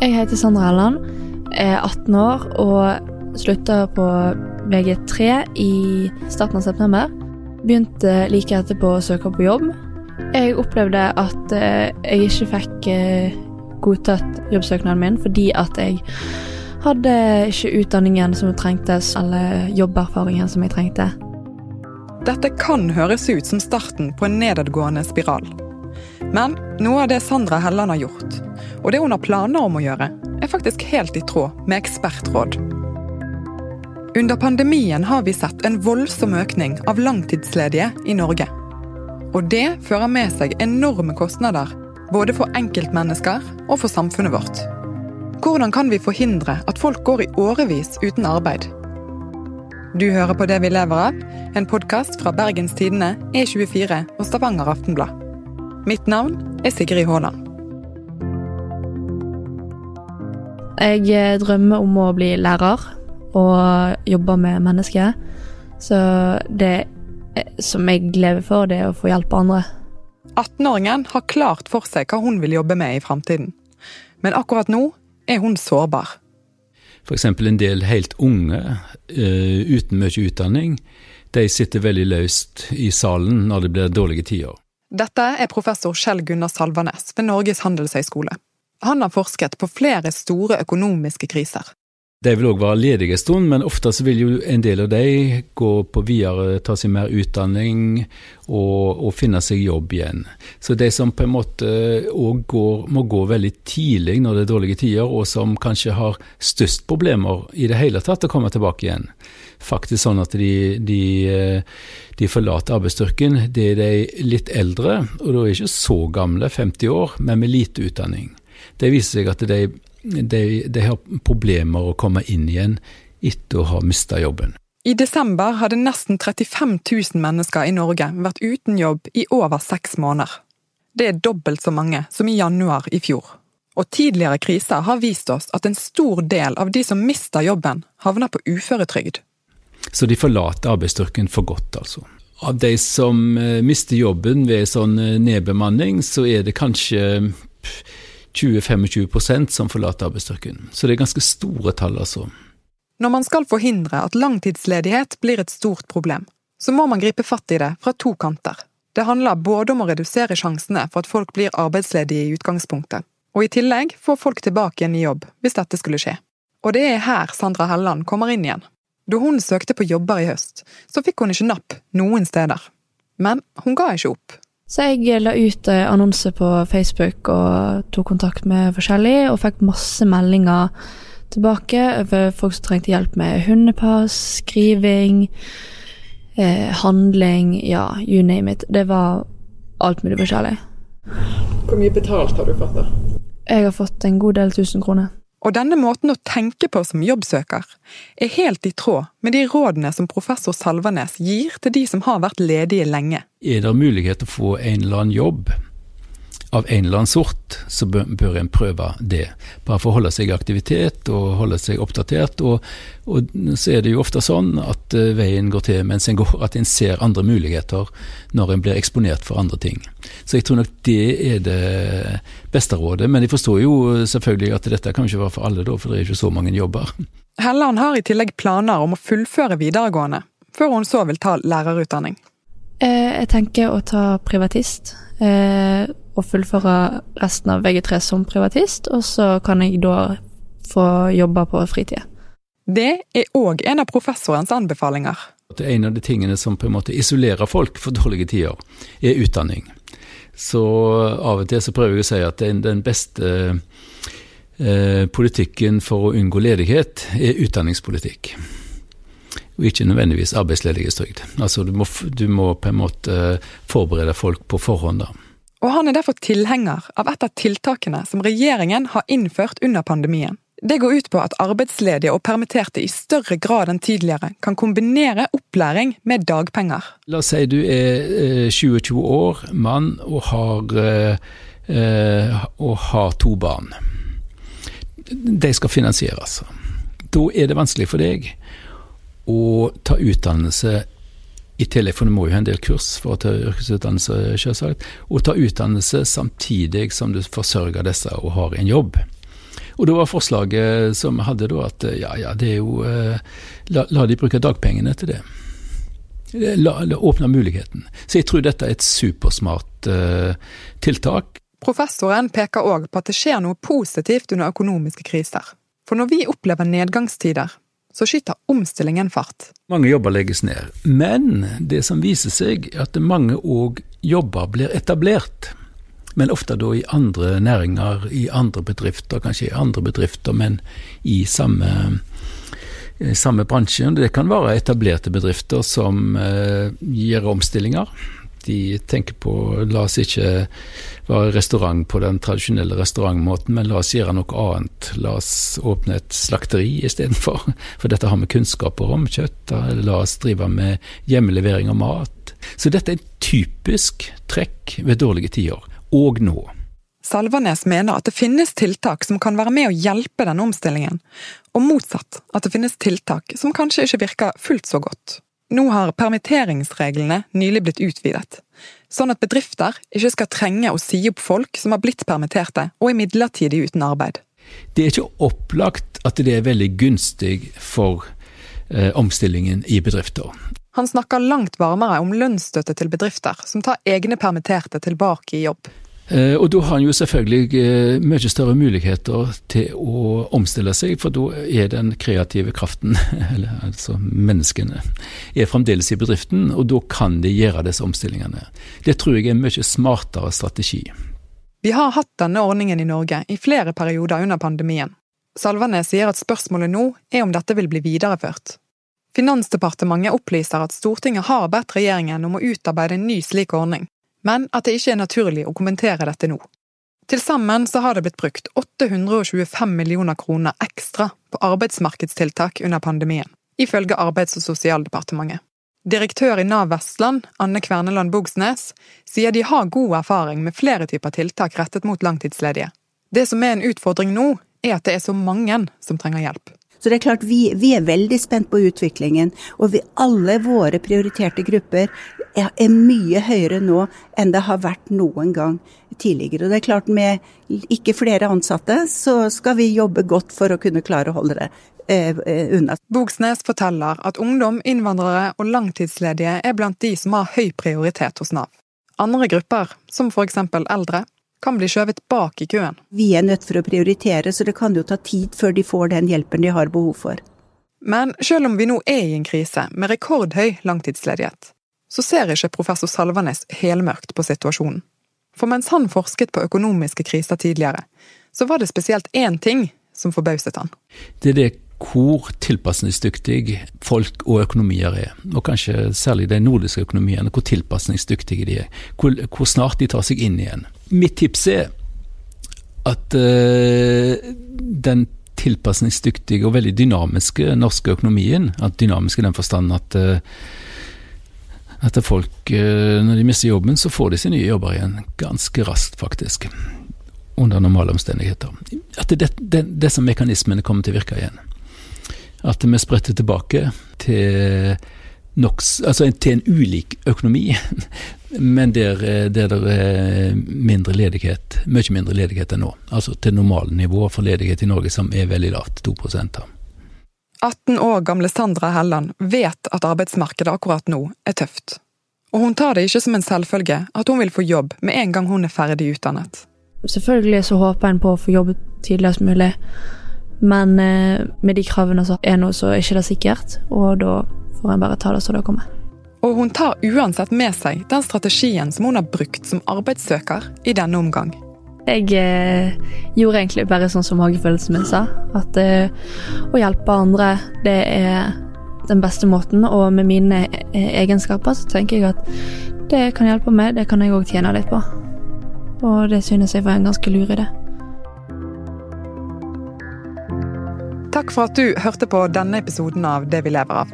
Jeg heter Sandra Helland, er 18 år og slutta på VG3 i starten av september. Begynte like etterpå å søke på jobb. Jeg opplevde at eh, jeg ikke fikk eh, godtatt jobbsøknaden min fordi at jeg hadde ikke utdanningen som trengtes, eller jobberfaringen som jeg trengte. Dette kan høres ut som starten på en nedadgående spiral. Men noe av det Sandra Helland har gjort, og det hun har planer om å gjøre, er faktisk helt i tråd med ekspertråd. Under pandemien har vi sett en voldsom økning av langtidsledige i Norge. Og det fører med seg enorme kostnader, både for enkeltmennesker og for samfunnet vårt. Hvordan kan vi forhindre at folk går i årevis uten arbeid? Du hører på Det vi lever av, en podkast fra Bergens Tidende, E24 og Stavanger Aftenblad. Mitt navn er Sigrid Haaland. Jeg eh, drømmer om å bli lærer og jobbe med mennesker. Så det eh, som jeg lever for, det er å få hjelpe andre. 18-åringen har klart for seg hva hun vil jobbe med i framtiden. Men akkurat nå er hun sårbar. F.eks. en del helt unge eh, uten mye utdanning. De sitter veldig løst i salen når det blir dårlige tider. Dette er professor Kjell Gunnar Salvanes ved Norges handelshøyskole. Han har forsket på flere store økonomiske kriser. De vil òg være ledige en stund, men ofte så vil jo en del av de gå på videre, ta seg mer utdanning og, og finne seg jobb igjen. Så de som på en måte òg må gå veldig tidlig når det er dårlige tider, og som kanskje har størst problemer i det hele tatt å komme tilbake igjen. Faktisk sånn at de, de, de forlater arbeidsstyrken. Det er de litt eldre, og da er ikke så gamle, 50 år, men med lite utdanning. Det viser seg at de de, de har problemer å komme inn igjen etter å ha mista jobben. I desember hadde nesten 35 000 mennesker i Norge vært uten jobb i over seks måneder. Det er dobbelt så mange som i januar i fjor. Og tidligere kriser har vist oss at en stor del av de som mister jobben, havner på uføretrygd. Så de forlater arbeidsstyrken for godt, altså. Av de som eh, mister jobben ved sånn eh, nedbemanning, så er det kanskje 20-25 som forlater arbeidsstyrken. Så det er ganske store tall, altså. Når man skal forhindre at langtidsledighet blir et stort problem, så må man gripe fatt i det fra to kanter. Det handler både om å redusere sjansene for at folk blir arbeidsledige i utgangspunktet, og i tillegg få folk tilbake igjen i jobb hvis dette skulle skje. Og det er her Sandra Helland kommer inn igjen. Da hun søkte på jobber i høst, så fikk hun ikke napp noen steder. Men hun ga ikke opp. Så jeg la ut eh, annonse på Facebook og tok kontakt med forskjellige, og fikk masse meldinger tilbake over folk som trengte hjelp med hundepass, skriving, eh, handling, ja, you name it. Det var alt mulig forskjellig. Hvor mye betalt har du fått, da? Jeg har fått en god del tusen kroner. Og denne måten å tenke på som jobbsøker, er helt i tråd med de rådene som professor Salvanes gir til de som har vært ledige lenge. Er det mulighet til å få en eller annen jobb av en eller annen sort, så bør, en prøve det. Bare for å holde seg i aktivitet og holde seg oppdatert. Og, og så er det jo ofte sånn at uh, veien går til mens en går, at en ser andre muligheter når en blir eksponert for andre ting. Så jeg tror nok det er det beste rådet. Men jeg forstår jo selvfølgelig at dette kan ikke være for alle, da, for det er ikke så mange jobber. Helland har i tillegg planer om å fullføre videregående, før hun så vil ta lærerutdanning. Eh, jeg tenker å ta privatist. Eh, og fullføre resten av VG3 som privatist, og så kan jeg da få jobbe på fritida. Det er òg en av professorens anbefalinger. En av de tingene som på en måte isolerer folk for dårlige tider, er utdanning. Så av og til så prøver jeg å si at den, den beste eh, politikken for å unngå ledighet er utdanningspolitikk. Og ikke nødvendigvis arbeidsledighetstrygd. Altså du må, du må på en måte forberede folk på forhånd, da. Og han er derfor tilhenger av et av tiltakene som regjeringen har innført under pandemien. Det går ut på at arbeidsledige og permitterte i større grad enn tidligere kan kombinere opplæring med dagpenger. La oss si du er 27 eh, år, mann og har, eh, og har to barn. De skal finansieres. Da er det vanskelig for deg å ta utdannelse i tillegg, for du må jo ha en del kurs for å ta yrkesutdannelse, selvsagt, og ta utdannelse samtidig som du forsørger disse og har en jobb. Og da var forslaget som vi hadde da at ja, ja, det er jo eh, la, la, de bruke dagpengene til det. La, la åpne muligheten. Så jeg tror dette er et supersmart uh, tiltak. Professoren peker òg på at det skjer noe positivt under økonomiske kriser. For når vi opplever nedgangstider, så skyter omstillingen fart. Mange jobber legges ned, men det som viser seg, er at mange òg jobber blir etablert men ofte da i andre næringer, i andre bedrifter, kanskje i andre bedrifter, men i samme, eh, samme bransje. Det kan være etablerte bedrifter som eh, gjør omstillinger. De tenker på la oss ikke være restaurant på den tradisjonelle restaurantmåten, men la oss gjøre noe annet. La oss åpne et slakteri istedenfor, for dette har vi kunnskaper om kjøtt. La oss drive med hjemmelevering av mat. Så dette er et typisk trekk ved dårlige tider og nå. Salvanes mener at det finnes tiltak som kan være med å hjelpe denne omstillingen, og motsatt at det finnes tiltak som kanskje ikke virker fullt så godt. Nå har permitteringsreglene nylig blitt utvidet, sånn at bedrifter ikke skal trenge å si opp folk som har blitt permitterte og er midlertidig uten arbeid. Det er ikke opplagt at det er veldig gunstig for eh, omstillingen i bedrifter. Han snakker langt varmere om lønnsstøtte til bedrifter som tar egne permitterte tilbake i jobb. Eh, og da har han jo selvfølgelig eh, mye større muligheter til å omstille seg, for da er den kreative kraften, eller altså menneskene, er fremdeles i bedriften, og da kan de gjøre disse omstillingene. Det tror jeg er en mye smartere strategi. Vi har hatt denne ordningen i Norge i flere perioder under pandemien. Salvanes sier at spørsmålet nå er om dette vil bli videreført. Finansdepartementet opplyser at Stortinget har bedt regjeringen om å utarbeide en ny slik ordning, men at det ikke er naturlig å kommentere dette nå. Til sammen så har det blitt brukt 825 millioner kroner ekstra på arbeidsmarkedstiltak under pandemien, ifølge Arbeids- og sosialdepartementet. Direktør i Nav Vestland, Anne Kverneland Bogsnes, sier de har god erfaring med flere typer tiltak rettet mot langtidsledige. Det som er en utfordring nå, er at det er så mange som trenger hjelp. Så det er klart vi, vi er veldig spent på utviklingen. Og vi, alle våre prioriterte grupper er, er, mye høyere nå enn det har vært noen gang tidligere. Og det er klart med ikke flere ansatte, så skal vi jobbe godt for å kunne klare å holde det eh, eh unna. Bogsnes forteller at ungdom, innvandrere og langtidsledige er blant de som har høy prioritet hos Nav. Andre grupper, som f.eks. eldre, kan bli skjøvet bak i køen. Vi er nødt for å prioritere, så det kan jo ta tid før de får den hjelpen de har behov for. Men selv om vi nå er i en krise med rekordhøy langtidsledighet, så ser ikke professor Salvanes helmørkt på situasjonen. For mens han forsket på økonomiske kriser tidligere, så var det spesielt én ting som forbauset han. Det er det hvor tilpasningsdyktig folk og økonomier er, og kanskje særlig de nordiske økonomiene, hvor tilpasningsdyktige de er. Hvor, hvor snart de tar seg inn igjen. Mitt tips er at uh, den tilpasningsdyktige og veldig dynamiske norske økonomien, at dynamisk i den forstand at uh, at folk, uh, når de mister jobben, så får de sine nye jobber igjen ganske raskt, faktisk. Under normale omstendigheter. At det, det, disse mekanismene kommer til å virke igjen. At vi spredte tilbake til, nok, altså til en ulik økonomi, men der, der det er mindre ledighet, mye mindre ledighet enn nå. Altså til normalnivået for ledighet i Norge, som er veldig lavt, 2 av. 18 år gamle Sandra Helland vet at arbeidsmarkedet akkurat nå er tøft. Og hun tar det ikke som en selvfølge at hun vil få jobb med en gang hun er ferdig utdannet. Selvfølgelig så håper en på å få jobb tidligst mulig. Men eh, med de kravene som er nå, så er ikke det sikkert. Og da får en bare ta det som det kommer. Og hun tar uansett med seg den strategien som hun har brukt som arbeidssøker i denne omgang. Jeg eh, gjorde egentlig bare sånn som magefølelsen min sa. At eh, å hjelpe andre, det er den beste måten. Og med mine eh, egenskaper så tenker jeg at det kan hjelpe meg, det kan jeg òg tjene litt på. Og det synes jeg var en ganske lur idé. Takk for at du hørte på denne episoden av Det vi lever av.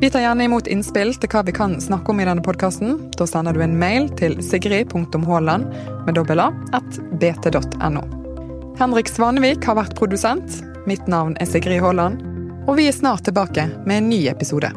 Vi tar gjerne imot innspill til hva vi kan snakke om i denne podkasten. Da sender du en mail til sigrid.haaland med dobbel a at bt.no. Henrik Svanevik har vært produsent. Mitt navn er Sigrid Haaland. Og vi er snart tilbake med en ny episode.